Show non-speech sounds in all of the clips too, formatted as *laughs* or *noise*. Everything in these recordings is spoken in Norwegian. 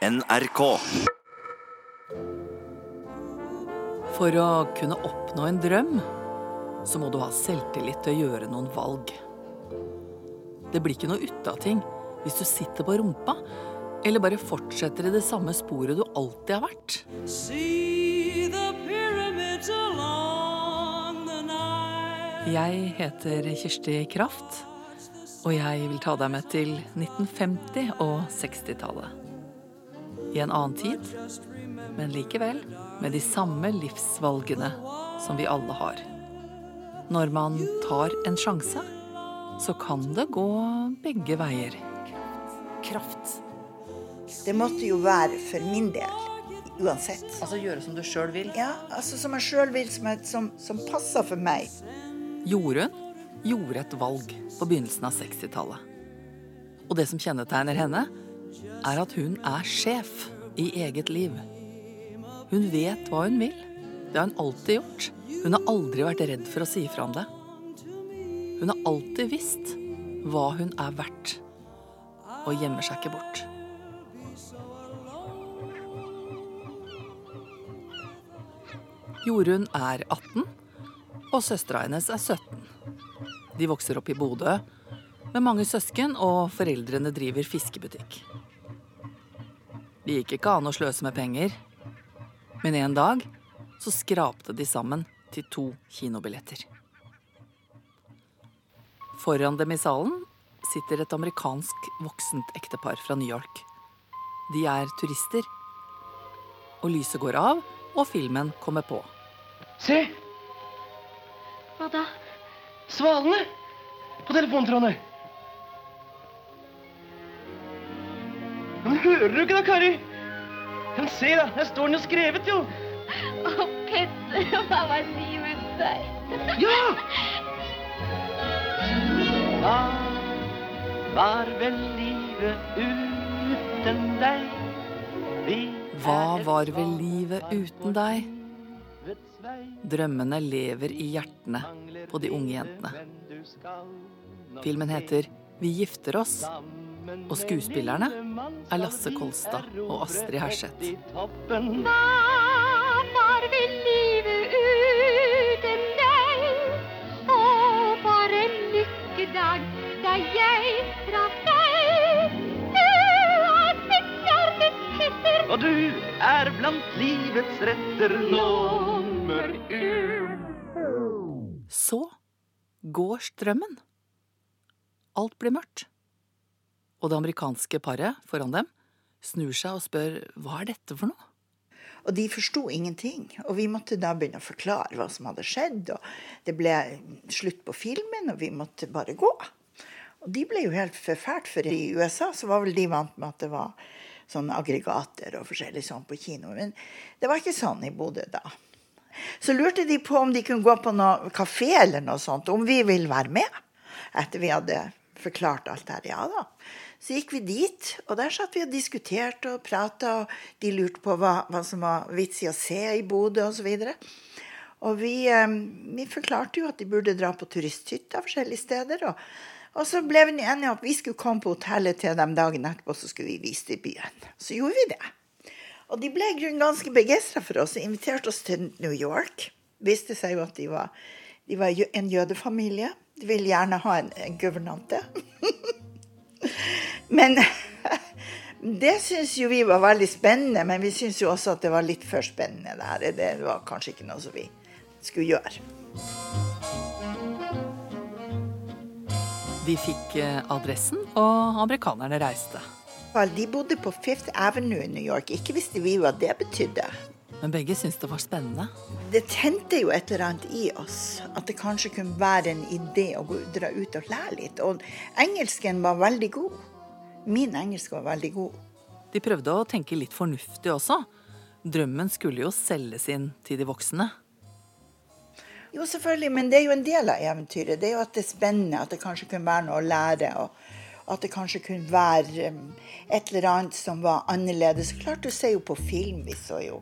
NRK. For å kunne oppnå en drøm, så må du ha selvtillit til å gjøre noen valg. Det blir ikke noe ut av ting hvis du sitter på rumpa, eller bare fortsetter i det samme sporet du alltid har vært. Jeg heter Kirsti Kraft, og jeg vil ta deg med til 1950- og 60-tallet. I en annen tid, men likevel med de samme livsvalgene som vi alle har. Når man tar en sjanse, så kan det gå begge veier. Kraft. Det måtte jo være for min del, uansett. Altså gjøre som du sjøl vil. Ja, altså som jeg sjøl vil, som, som, som passer for meg. Jorunn gjorde et valg på begynnelsen av 60-tallet. Og det som kjennetegner henne, er at hun er sjef i eget liv. Hun vet hva hun vil. Det har hun alltid gjort. Hun har aldri vært redd for å si fra om det. Hun har alltid visst hva hun er verdt, og gjemmer seg ikke bort. Jorunn er 18, og søstera hennes er 17. De vokser opp i Bodø med mange søsken, og foreldrene driver fiskebutikk. Det gikk ikke an å sløse med penger, men en dag så skrapte de sammen til to kinobilletter. Foran dem i salen sitter et amerikansk voksent ektepar fra New York. De er turister. Og lyset går av, og filmen kommer på. Se! Hva da? Svalene! På telefontrådene. Men hører du ikke da, Kari? Men se, da. Der står den jo skrevet, jo. Å, Petter, *laughs* hva var livet deg? Ja! *laughs* Hva var vel livet uten deg? Vi Hva var vel livet uten deg? Drømmene lever i hjertene på de unge jentene. Filmen heter Vi gifter oss, og skuespillerne er Lasse Kolstad og Astrid Herseth. Hva var vi livet uten deg? Å, for en lykkedag da jeg traff deg. Du er mitt hjertes Petter. Og du er blant livets retter nummer én. Så går strømmen. Alt blir mørkt. Og det amerikanske paret foran dem snur seg og spør hva er dette for noe? Og de forsto ingenting. Og vi måtte da begynne å forklare hva som hadde skjedd. Og det ble slutt på filmen, og vi måtte bare gå. Og de ble jo helt forfælt, for i USA så var vel de vant med at det var sånne aggregater og forskjellig sånn på kino. Men det var ikke sånn i Bodø da. Så lurte de på om de kunne gå på noe kafé eller noe sånt, om vi ville være med. Etter vi hadde forklart alt her. Ja da. Så gikk vi dit, og der satt vi og diskuterte og prata, og de lurte på hva, hva som var vits i å se i Bodø osv. Og, og vi, eh, vi forklarte jo at de burde dra på turisthytter forskjellige steder. Og, og så ble vi enige om at vi skulle komme på hotellet til dem dagen etterpå, så skulle vi vise det i byen. Så gjorde vi det. Og de ble ganske begeistra for oss og inviterte oss til New York. Viste seg jo at de var, de var en jødefamilie. De ville gjerne ha en, en guvernante. Men *laughs* det syns jo vi var veldig spennende, men vi syns jo også at det var litt for spennende. Det, her. det var kanskje ikke noe som vi skulle gjøre. De fikk eh, adressen, og amerikanerne reiste. De bodde på Fifth Avenue i New York. Ikke visste vi hva det betydde. Men begge syntes det var spennende. Det tente jo et eller annet i oss. At det kanskje kunne være en idé å dra ut og lære litt. Og engelsken var veldig god. Min engelsk var veldig god. De prøvde å tenke litt fornuftig også. Drømmen skulle jo selges inn til de voksne. Jo, selvfølgelig, men det er jo en del av eventyret. Det er jo at det er spennende, at det kanskje kunne være noe å lære. og at det kanskje kunne være um, et eller annet som var annerledes. Klart du ser jo på film, vi så jo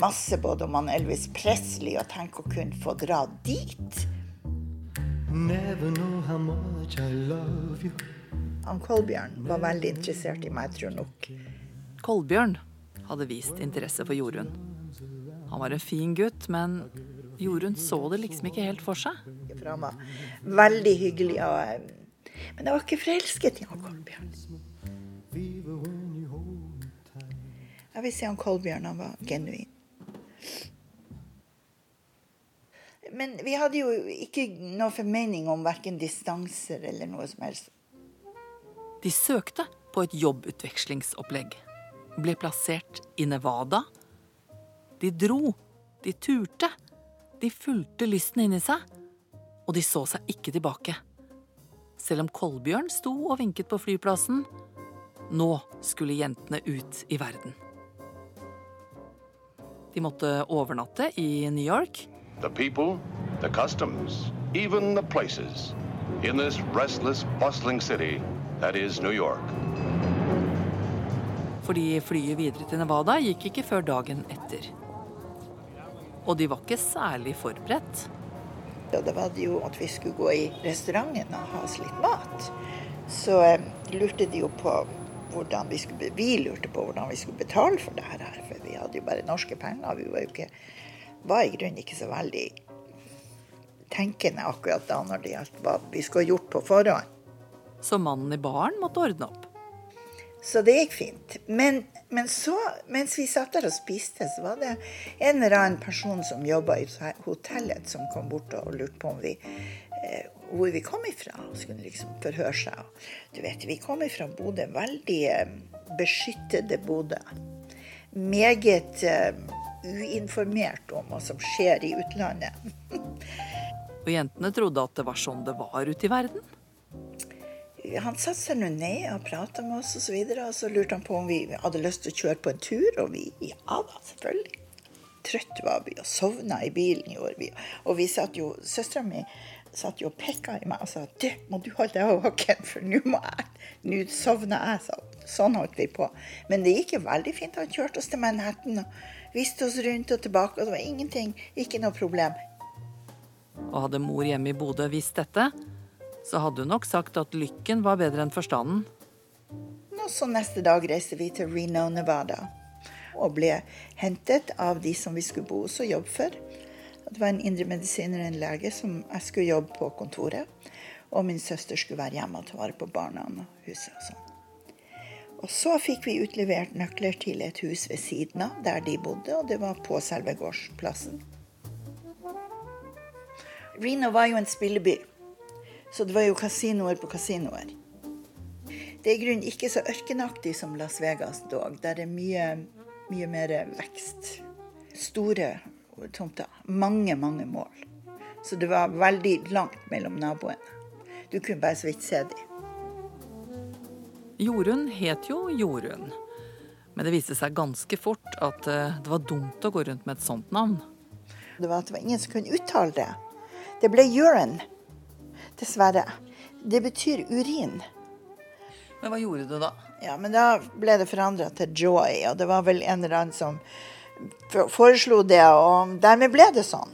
masse både om han Elvis Presley, og tenk å kunne få dra dit. Never know how much I love you. Han Kolbjørn var veldig interessert i meg, tror nok Kolbjørn hadde vist interesse for Jorunn. Han var en fin gutt, men Jorunn så det liksom ikke helt for seg. For han var veldig hyggelig. Og, eh, men jeg var ikke forelsket i han Kolbjørn. Jeg vil si han Kolbjørn han var genuin. Men vi hadde jo ikke noe formening om verken distanser eller noe som helst. De søkte på et jobbutvekslingsopplegg. Ble plassert i Nevada. De dro. De turte. De fulgte lysten inni seg. Og de så seg ikke tilbake. Selv om Kolbjørn sto og vinket på flyplassen. Nå skulle jentene ut i verden. De måtte overnatte i New York. The people, the customs, even the places. In this restless, bustling city that is New York. Fordi flyet videre til Nevada gikk ikke før dagen etter. Og de var ikke særlig forberedt. Og det var det jo at vi skulle gå i restauranten og ha oss litt mat. Så eh, lurte de jo på hvordan vi skulle Vi lurte på hvordan vi skulle betale for det her. For vi hadde jo bare norske penger. Vi var jo ikke var i grunnen ikke så veldig tenkende akkurat da når det gjaldt hva vi skulle gjort på forhånd. Så mannen i baren måtte ordne opp. Så det gikk fint. Men, men så, mens vi satt der og spiste, så var det en eller annen person som jobba i hotellet, som kom bort og lurte på om vi, eh, hvor vi kom ifra. Og skulle liksom forhøre seg. Du vet, vi kom ifra Bodø. Veldig eh, beskyttede Bodø. Meget eh, uinformert om hva som skjer i utlandet. *laughs* Og jentene trodde at det var sånn det var ute i verden? Han satte seg nå ned og prata med oss, og så, og så lurte han på om vi hadde lyst til å kjøre på en tur. Og vi ja da, selvfølgelig. Trøtt var vi, og sovna i bilen gjorde vi. Og vi satt jo, søstera mi satt jo og pekka i meg og sa du, må du holde deg våken, for nå må jeg, nå sovner jeg. Så, sånn holdt vi på. Men det gikk jo veldig fint. Han kjørte oss til Manhattan og viste oss rundt og tilbake, og det var ingenting, ikke noe problem. Og hadde mor hjemme i Bodø visst dette, så hadde hun nok sagt at lykken var bedre enn forstanden. Og så neste dag reiste vi til Reno, Nevada. Og ble hentet av de som vi skulle bo hos og jobbe for. Det var en indremedisiner og en lege som jeg skulle jobbe på kontoret. Og min søster skulle være hjemme og ta vare på barna og huset og sånn. Og så fikk vi utlevert nøkler til et hus ved siden av, der de bodde, og det var på selve gårdsplassen. Reno var jo en spilleby. Så det var jo kasinoer på kasinoer. Det er i grunnen ikke så ørkenaktig som Las Vegas dog. Der er mye, mye mer vekst. Store tomter. Mange, mange mål. Så det var veldig langt mellom naboene. Du kunne bare så vidt se dem. Jorunn het jo Jorunn. Men det viste seg ganske fort at eh, det var dumt å gå rundt med et sånt navn. Det var at det var ingen som kunne uttale det. Det ble urine. Dessverre. Det betyr urin. Men hva gjorde du da? Ja, men Da ble det forandra til Joy, og det var vel en eller annen som foreslo det, og dermed ble det sånn.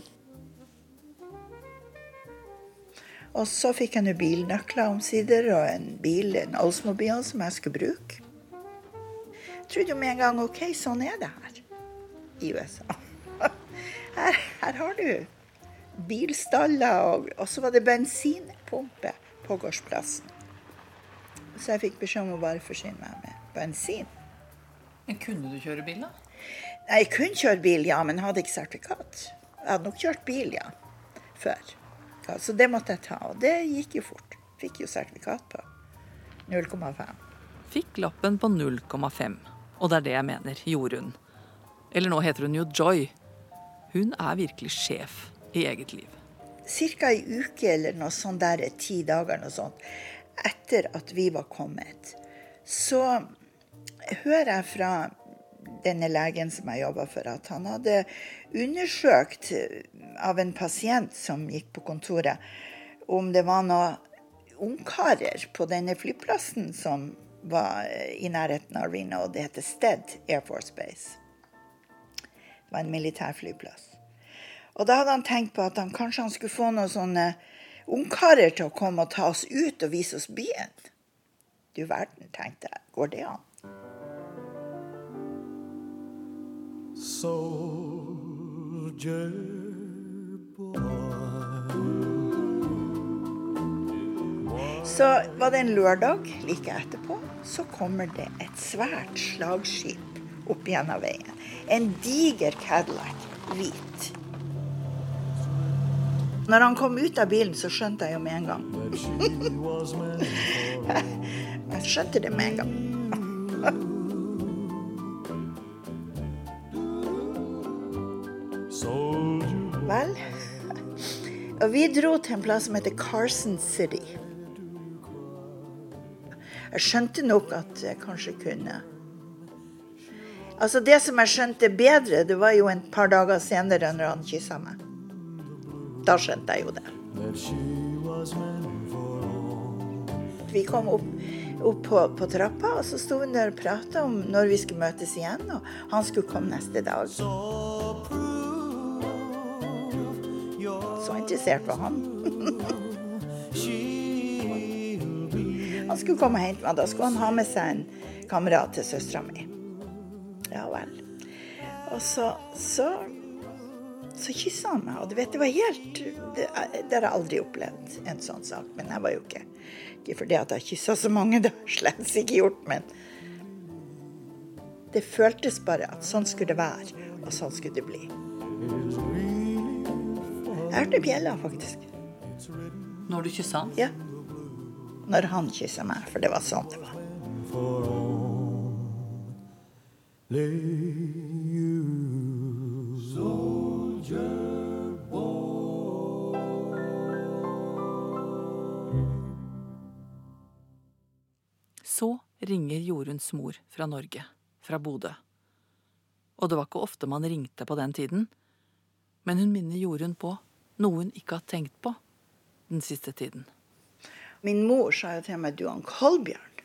Og så fikk jeg nå bilnøkler omsider, og en bil, en Oldsmobile, som jeg skulle bruke. Jeg trodde jo med en gang OK, sånn er det her i USA. *laughs* Her, her har du bilstaller, og, og så var det bensinpumpe på gårdsplassen. Så jeg fikk beskjed om å bare forsyne meg med bensin. Men Kunne du kjøre bil, da? Jeg kunne kjøre bil, ja, men hadde ikke sertifikat. Jeg hadde nok kjørt bil, ja, før. Ja, så det måtte jeg ta, og det gikk jo fort. Fikk jo sertifikat på 0,5. Fikk lappen på 0,5. Og det er det jeg mener, Jorunn. Eller nå heter hun jo Joy. Hun er virkelig sjef i eget liv. Ca. ei uke eller noe sånt der, ti dager noe sånt, etter at vi var kommet, så hører jeg fra denne legen som jeg jobba for, at han hadde undersøkt av en pasient som gikk på kontoret, om det var noen ungkarer på denne flyplassen som var i nærheten av Reno, og det heter Stead Air Force Base. Det var en militærflyplass. Og da hadde han tenkt på at han kanskje han skulle få noen sånne ungkarer til å komme og ta oss ut og vise oss byen. Du verden, tenkte jeg. Går det an? soldier Så var det en lørdag like etterpå. Så kommer det et svært slagskip opp gjennom veien. En diger Cadillac, hvit. Når han kom ut av bilen, så skjønte jeg jo med en gang. *laughs* jeg skjønte det med en gang. Vel, og vi dro til en plass som heter Carson City. Jeg skjønte nok at jeg kanskje kunne Altså Det som jeg skjønte bedre, det var jo en par dager senere når han kyssa meg. Da skjønte jeg jo det. Vi kom opp, opp på, på, trappa, og så sto hun der og prata om når vi skulle møtes igjen. Og han skulle komme neste dag. Så interessert var han. *laughs* Han skulle komme og hente meg. Da skulle han ha med seg en kamerat til søstera mi. Ja vel. Og så, så, så kyssa han meg. Og du vet, det var helt Det, det har jeg aldri opplevd, en sånn sak. Men jeg var jo ikke Ikke fordi at jeg kyssa så mange, *laughs* det har jeg slett ikke gjort. Men det føltes bare at sånn skulle det være, og sånn skulle det bli. Jeg hørte bjella, faktisk. Når du kyssa han? Ja når han kyssa meg, for det var sånn det var. Så ringer Joruns mor fra Norge, fra Bodø. Og det var ikke ofte man ringte på den tiden, men hun minner Jorunn på noe hun ikke har tenkt på den siste tiden. Min mor sa jo til meg du, han Kolbjørn,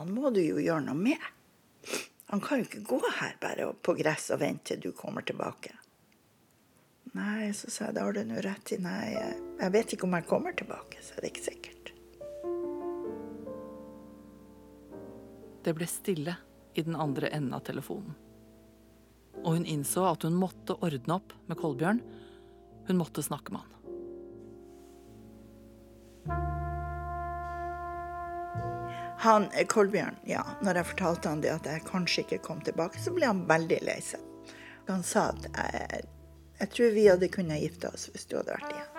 han må du jo gjøre noe med. Han kan jo ikke gå her bare på gress og vente til du kommer tilbake. Nei, så sa jeg, det har du nå rett i. Nei, jeg vet ikke om jeg kommer tilbake, så er det ikke sikkert. Det ble stille i den andre enden av telefonen. Og hun innså at hun måtte ordne opp med Kolbjørn. Hun måtte snakke med han. Han, eh, Kolbjørn, ja, når jeg fortalte han det at jeg kanskje ikke kom tilbake, så ble han veldig lei seg. Han sa at jeg, jeg tror vi hadde kunnet gifte oss hvis du hadde vært igjen.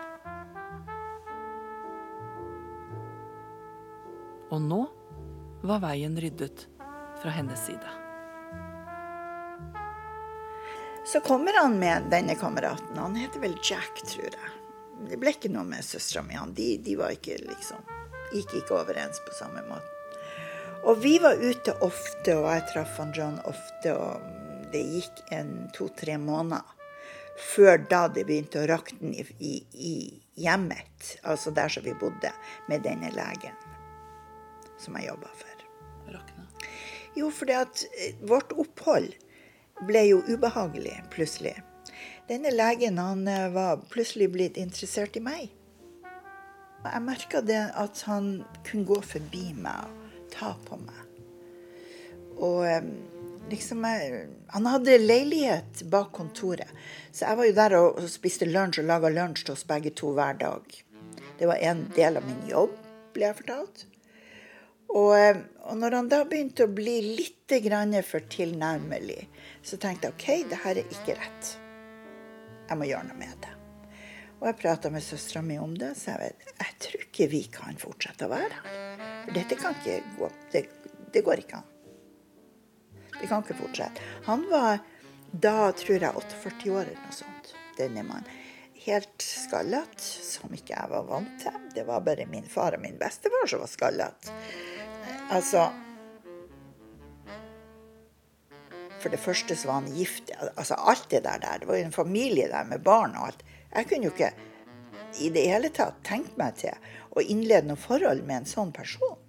Og nå var veien ryddet fra hennes side. Så kommer han med denne kameraten. Han heter vel Jack, tror jeg. Det ble ikke noe med søstera mi. De, de var ikke liksom Gikk ikke overens på samme måte. Og vi var ute ofte, og jeg traff han John ofte, og det gikk en to-tre måneder før da det begynte å rakne i, i, i, hjemmet, altså der som vi bodde, med denne legen som jeg jobba for. Rakne? Jo, fordi at eh, vårt opphold ble jo ubehagelig plutselig. Denne legen han eh, var plutselig blitt interessert i meg. Jeg merka det at han kunne gå forbi meg og ta på meg. Og liksom Han hadde leilighet bak kontoret, så jeg var jo der og, spiste lunsj og laga lunsj til oss begge to hver dag. Det var en del av min jobb, ble jeg fortalt. Og, og når han da begynte å bli litt for tilnærmelig, så tenkte jeg OK, det her er ikke rett. Jeg må gjøre noe med det. Og jeg prata med søstera mi om det, så jeg vet, jeg tror ikke vi kan fortsette å være her. For dette kan ikke gå. Det, det går ikke an. Det kan ikke fortsette. Han var da, tror jeg, 48 år eller noe sånt, denne mannen. Helt skallet, som ikke jeg var vant til. Det var bare min far og min bestefar som var skallet. Altså For det første så var han gift. Altså alt det der, der. Det var jo en familie der med barn og alt. Jeg kunne jo ikke i det hele tatt tenkt meg til å innlede noe forhold med en sånn person.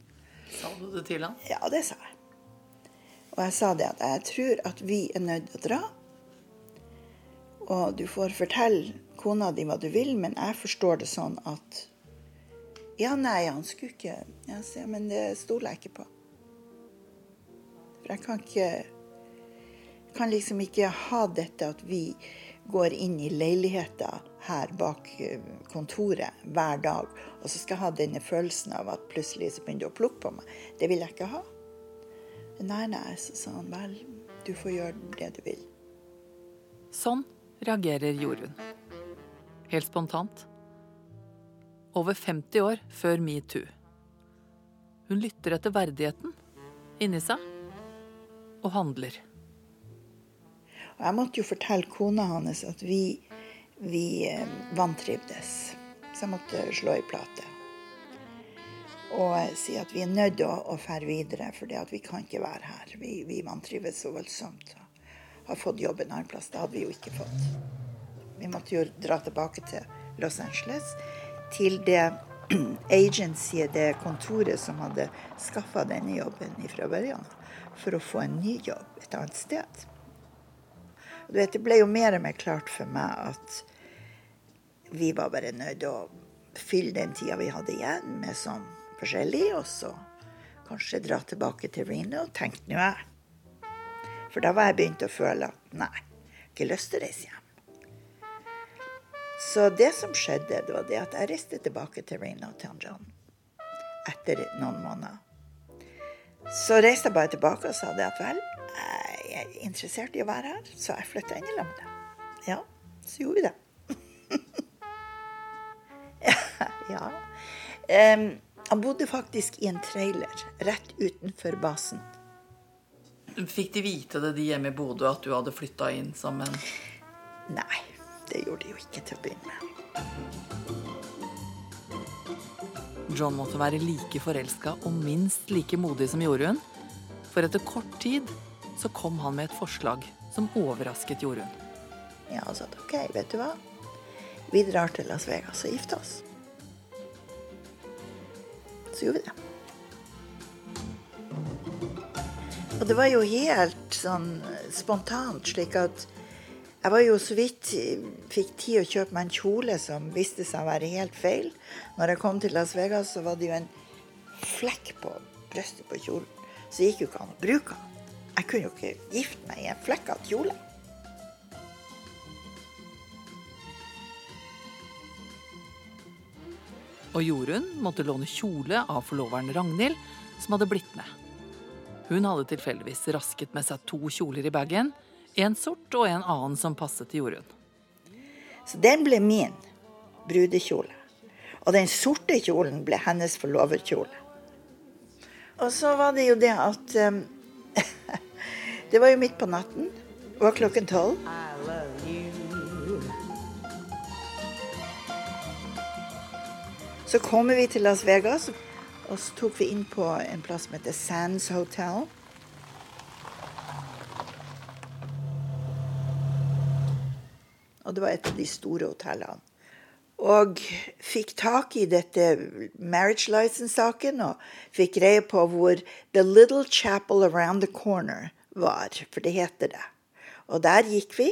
Sa du det til han? Ja, det sa jeg. Og jeg sa det at jeg tror at vi er nødt til å dra. Og du får fortelle kona di hva du vil, men jeg forstår det sånn at Ja, nei, han skulle ikke Jeg sier, Men det stoler jeg ikke på. For jeg kan ikke kan liksom ikke ha dette at vi går inn i leiligheta her bak eh, kontoret hver dag, og så skal jeg ha denne følelsen av at plutselig så begynner du å plukke på meg. Det vil jeg ikke ha. Så sa han vel, du får gjøre det du vil. Sånn reagerer Jorunn. Helt spontant. Over 50 år før metoo. Hun lytter etter verdigheten inni seg, og handler. Jeg måtte jo fortelle kona hans at vi, vi eh, vantrivdes. Så jeg måtte slå i plate. Og si at vi er nødt til å, fære videre, for vi kan ikke være her. Vi, vi vantrives så voldsomt. Og har fått jobb en annen plass. Det hadde vi jo ikke fått. Vi måtte jo dra tilbake til Los Angeles, til det *clears throat* agencyet, det kontoret som hadde skaffa denne jobben fra børjan, for å få en ny jobb et annet sted. Du vet, Det ble jo mer og mer klart for meg at vi var bare nødt til å fylle den tida vi hadde igjen, med sånn forskjellig, og så kanskje dra tilbake til Reno, tenkte nå jeg. For da var jeg begynt å føle at nei, ikke lyst til å reise hjem. Så det som skjedde, det var det at jeg reiste tilbake til Reno til John etter noen måneder. Så reiste jeg bare tilbake og sa det at vel, jeg er interessert i å være her, så jeg flytta inn i lag med. Ja, så gjorde vi det. *laughs* ja. Um, han bodde faktisk i en trailer rett utenfor basen. Fikk de vite det, de hjemme i Bodø, at du hadde flytta inn som en Nei, det gjorde de jo ikke til å begynne med. John måtte være like forelska og minst like modig som Jorunn. For etter kort tid så kom han med et forslag som overrasket Jorunn. Ja, han sa OK, vet du hva. Vi drar til Las Vegas og gifter oss. Så gjorde vi det. Og det var jo helt sånn spontant, slik at jeg var jo så vidt fikk tid å kjøpe meg en kjole som viste seg å være helt feil. Når jeg kom til Las Vegas, så var det jo en flekk på brystet på kjolen. Så det gikk jo ikke an å bruke den. Jeg kunne jo ikke gifte meg i en flekkete kjole. Og Jorunn måtte låne kjole av forloveren Ragnhild, som hadde blitt med. Hun hadde tilfeldigvis rasket med seg to kjoler i bagen. En sort og en annen som passet til Jorunn. Så den ble min brudekjole. Og den sorte kjolen ble hennes forloverkjole. Og så var det jo det at um, *laughs* Det var jo midt på natten. Det var klokken tolv. Så kommer vi til Las Vegas, og så tok vi inn på en plass som heter Sands Hotel. Og det var et av de store hotellene. Og fikk tak i dette marriage license-saken og fikk greie på hvor The Little Chapel Around the Corner var, for det heter det. Og der gikk vi.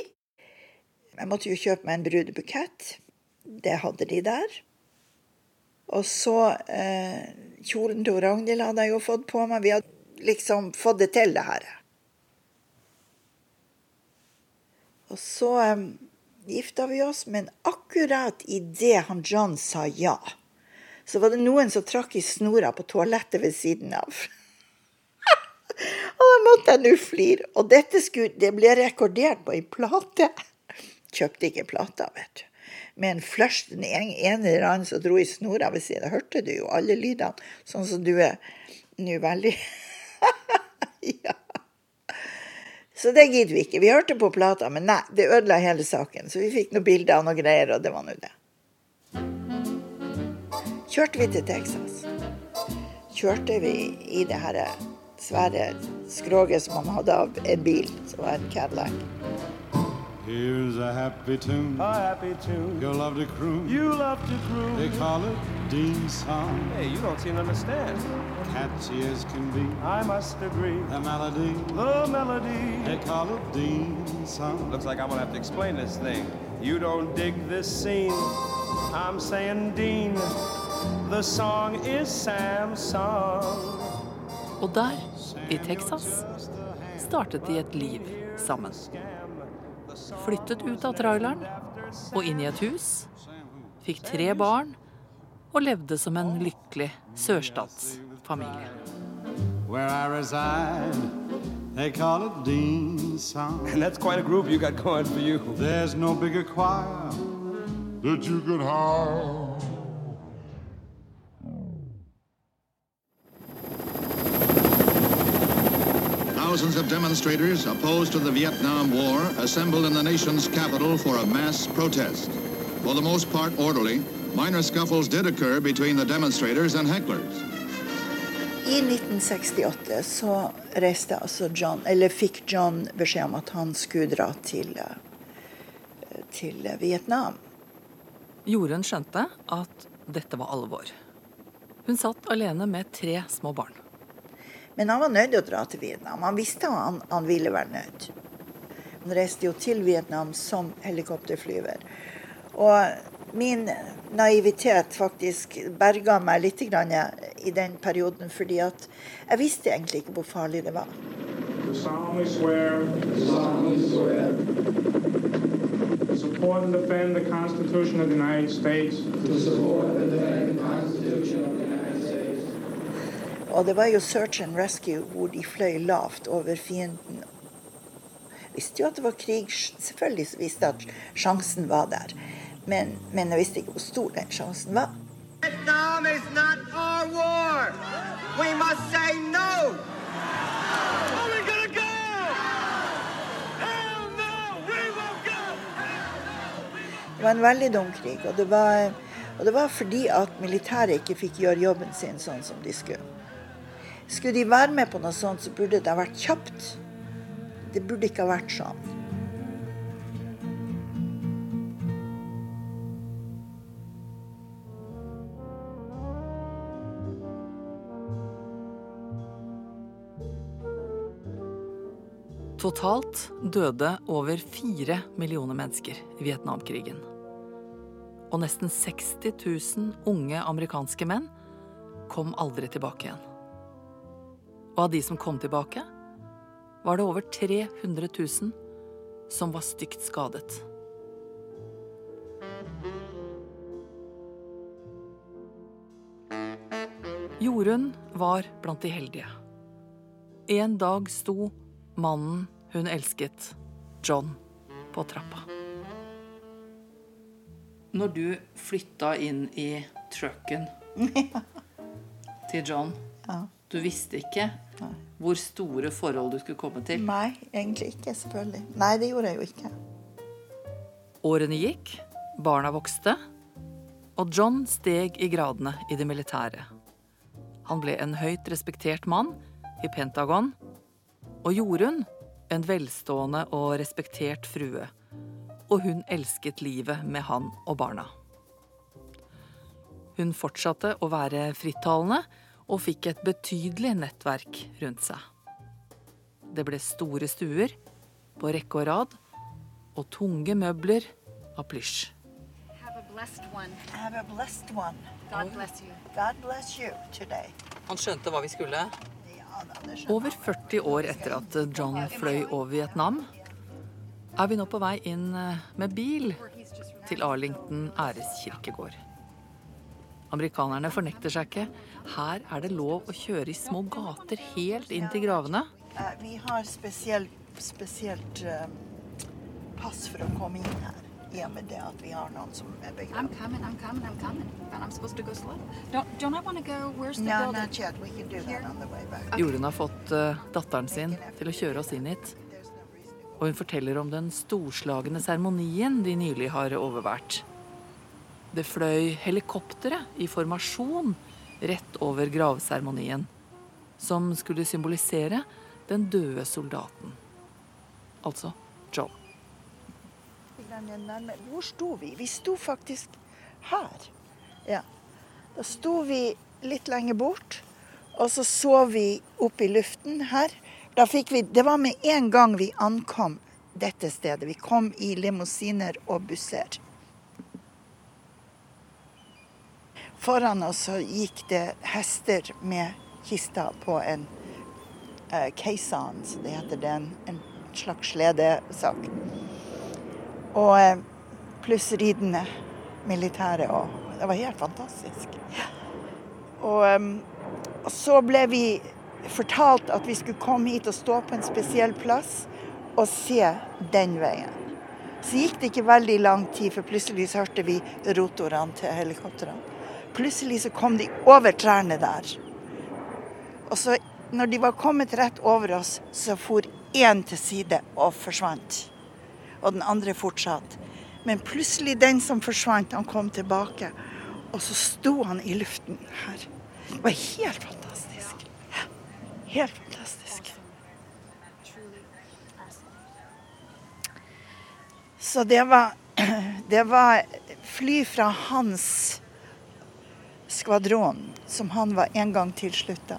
Jeg måtte jo kjøpe meg en brudebukett. Det hadde de der. Og så eh, Kjolen til Ragnhild hadde jeg jo fått på meg. Vi hadde liksom fått det til, det her. Og så eh, gifta vi oss, men akkurat idet han John sa ja, så var det noen som trakk i snora på toalettet ved siden av. *laughs* og da måtte jeg nå flire. Og dette skulle, det ble rekordert på ei plate. Kjøpte ikke plata, vet du. Med en flush, den ene eller annen som dro i snora ved siden. Hørte du jo alle lydene, sånn som du er nå veldig *laughs* Ja. Så det gidder vi ikke. Vi hørte på plata, men nei, det ødela hele saken. Så vi fikk noen bilder og noen greier, og det var nå det. Kjørte vi til Texas. Kjørte vi i det her svære skroget som han hadde av en bil, som var en Cadillac. Here's a happy tune. A happy tune. You'll love to croon. You love to croon. They call it Dean's song. Hey, you don't seem to understand. Catchy as can be. I must agree. The melody. The melody. They call it Dean's song. Looks like I'm gonna have to explain this thing. You don't dig this scene. I'm saying Dean. The song is Sam's song. Og der, i Texas, startet de et liv sammen. Flyttet ut av traileren og inn i et hus. Fikk tre barn og levde som en lykkelig sørstatsfamilie. They call it Dean Song. And that's quite a group you got going for you. There's no bigger choir that you could hire. Thousands of demonstrators opposed to the Vietnam War assembled in the nation's capital for a mass protest. For the most part orderly, minor scuffles did occur between the demonstrators and hecklers. I 1968 så reiste altså John, eller fikk John beskjed om at han skulle dra til, eh, til Vietnam. Jorunn skjønte at dette var alvor. Hun satt alene med tre små barn. Men han var nødt til å dra til Vietnam. Han visste han, han ville være nødt. Han reiste jo til Vietnam som helikopterflyver. Og min naivitet faktisk berga meg litt grann i den perioden, fordi at jeg visste egentlig ikke hvor farlig det var. Do solemnly swear. solemnly swear. To support and defend the Constitution of the United States. To support and defend the Constitution of the United States. Og det var jo search and rescue hvor de fløy lavt over fienden. Visste jo at det var krig. Selvfølgelig visste jeg at sjansen var der. Men, men jeg visste ikke hvor stor den sjansen var. Vietnam is not our war. We must say no. Det var en veldig dum krig. Og det var, og det var fordi at militæret ikke fikk gjøre jobben sin sånn som de skulle. Skulle de være med på noe sånt, så burde det ha vært kjapt. Det burde ikke ha vært sånn. Totalt døde over fire millioner mennesker i Vietnamkrigen. Og nesten 60 000 unge amerikanske menn kom aldri tilbake igjen. Og av de som kom tilbake, var det over 300 000 som var stygt skadet. Jorunn var blant de heldige. En dag sto mannen hun elsket, John, på trappa. Når du flytta inn i trucken *laughs* til John, Ja. Du visste ikke hvor store forhold du skulle komme til. Nei, egentlig ikke, selvfølgelig. Nei, det gjorde jeg jo ikke. Årene gikk, barna vokste, og John steg i gradene i det militære. Han ble en høyt respektert mann i Pentagon, og Jorunn en velstående og respektert frue. Og hun elsket livet med han og barna. Hun fortsatte å være frittalende og fikk et betydelig nettverk rundt seg. Det ble store stuer på rekke og rad, og tunge møbler av plysj. Han skjønte hva vi skulle. Over 40 år etter at John fløy over Vietnam, er vi nå på vei inn eh, med bil til Arlington æreskirkegård. Amerikanerne fornekter seg ikke. Her er det lov å kjøre i små gater helt inn til gravene. Eh, Vi har spesielt, spesielt eh, pass for å komme inn her, i og med det at vi har noen som er I'm begravd. coming, I'm coming, I'm coming. But I'm supposed to go slow. Don't, don't I want to go? Where's the No, building? not yet. We can do that on the way back. Jorunn har fått eh, datteren sin til å kjøre oss inn hit. Og hun forteller om den storslagne seremonien de nylig har overvært. Det fløy helikoptre i formasjon rett over gravseremonien, som skulle symbolisere den døde soldaten. Altså John. Hvor sto vi? Vi sto faktisk her. Ja. Da sto vi litt lenger bort, og så så vi opp i luften her. Da fikk vi, det var med en gang vi ankom dette stedet. Vi kom i limousiner og busser. Foran oss så gikk det hester med kista på en eh, keisan, så det heter det. En, en slags sledesak. Og eh, pluss ridende militære. Og det var helt fantastisk. Og, eh, så ble vi fortalt at vi skulle komme hit og stå på en spesiell plass og se den veien. Så gikk det ikke veldig lang tid, for plutselig så hørte vi rotorene til helikoptrene. Plutselig så kom de over trærne der. Og så når de var kommet rett over oss, så for én til side og forsvant. Og den andre fortsatt. Men plutselig den som forsvant, han kom tilbake. Og så sto han i luften her. Det var helt fantastisk. Helt fantastisk. Så det var, *clears throat* det var fly fra hans skvadron, som han var en gang tilslutta.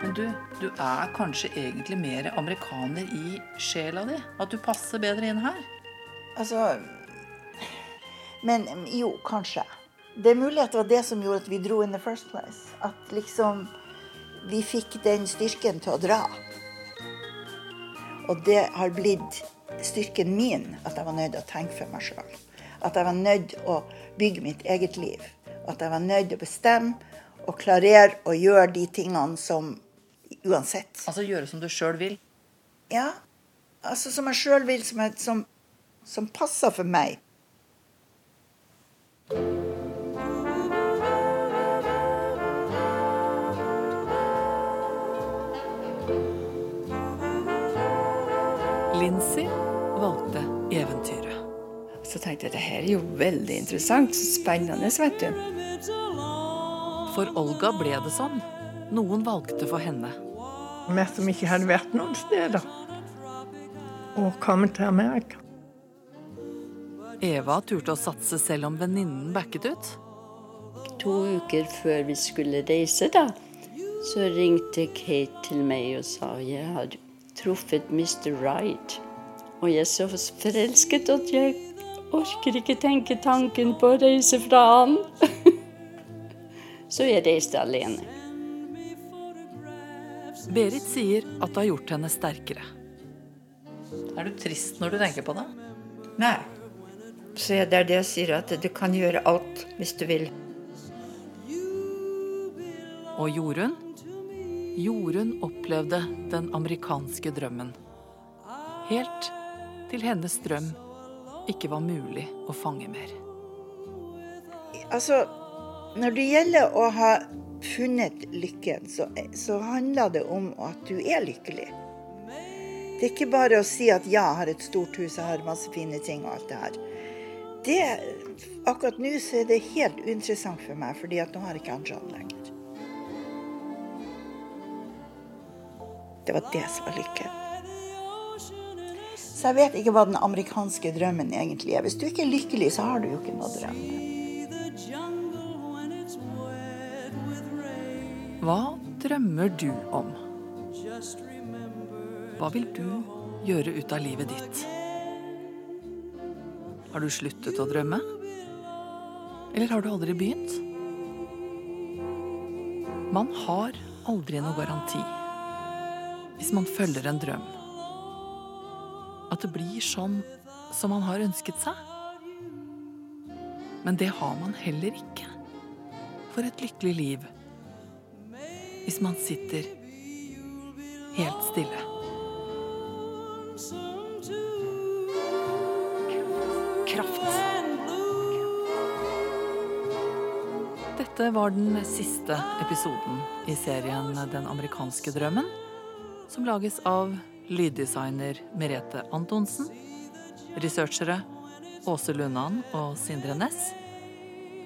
Men du, du er kanskje egentlig mer amerikaner i sjela di? At du passer bedre inn her? Altså Men jo, kanskje. Det er mulig at det var det som gjorde at vi dro in the first place. At liksom vi fikk den styrken til å dra. Og det har blitt styrken min at jeg var nødt til å tenke for meg sjøl. At jeg var nødt til å bygge mitt eget liv. At jeg var nødt til å bestemme og klarere å gjøre de tingene som uansett. Altså gjøre som du sjøl vil? Ja. Altså som jeg sjøl vil, som, jeg- som, som passer for meg. Lincy valgte eventyret. Så tenkte jeg det her er jo veldig interessant. Så spennende, vet du. For Olga ble det sånn. Noen valgte for henne. Vi som ikke hadde vært noen steder. Og kommet til Amerika. Eva turte å satse selv om venninnen backet ut. To uker før vi skulle reise, da, så ringte Kate til meg og sa jeg har truffet Mr. Wright. Og jeg er så forelsket at jeg orker ikke tenke tanken på å reise fra han. *laughs* så jeg reiste alene. Berit sier at det har gjort henne sterkere. Er du trist når du tenker på det? Nei. Så det er det jeg sier, at du kan gjøre alt hvis du vil. Og Jorunn? Jorunn opplevde den amerikanske drømmen. Helt til hennes drøm ikke var mulig å fange mer. Altså, når det gjelder å ha funnet lykken, så, så handler det om at du er lykkelig. Det er ikke bare å si at ja, jeg har et stort hus, jeg har masse fine ting og alt det her. Det, akkurat nå så er det helt uinteressant for meg, fordi at nå har jeg ikke han John lenger. Det var det som var lykken. Så jeg vet ikke hva den amerikanske drømmen egentlig er. Hvis du ikke er lykkelig, så har du jo ikke noe drøm. Hva drømmer du om? Hva vil du gjøre ut av livet ditt? Har du sluttet å drømme? Eller har du aldri begynt? Man har aldri noe garanti hvis man følger en drøm. At det blir sånn som man har ønsket seg. Men det har man heller ikke for et lykkelig liv hvis man sitter helt stille. Kraft. Dette var den siste episoden i serien Den amerikanske drømmen, som lages av lyddesigner Merete Antonsen, researchere Åse Lundan og Sindre Næss,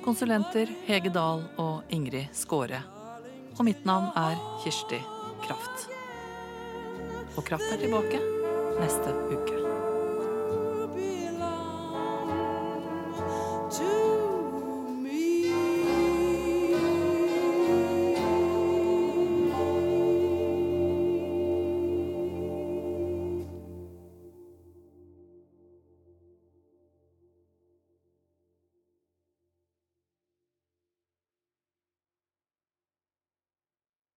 konsulenter Hege Dahl og Ingrid Skåre. Og mitt navn er Kirsti Kraft. Og Kraft er tilbake neste uke.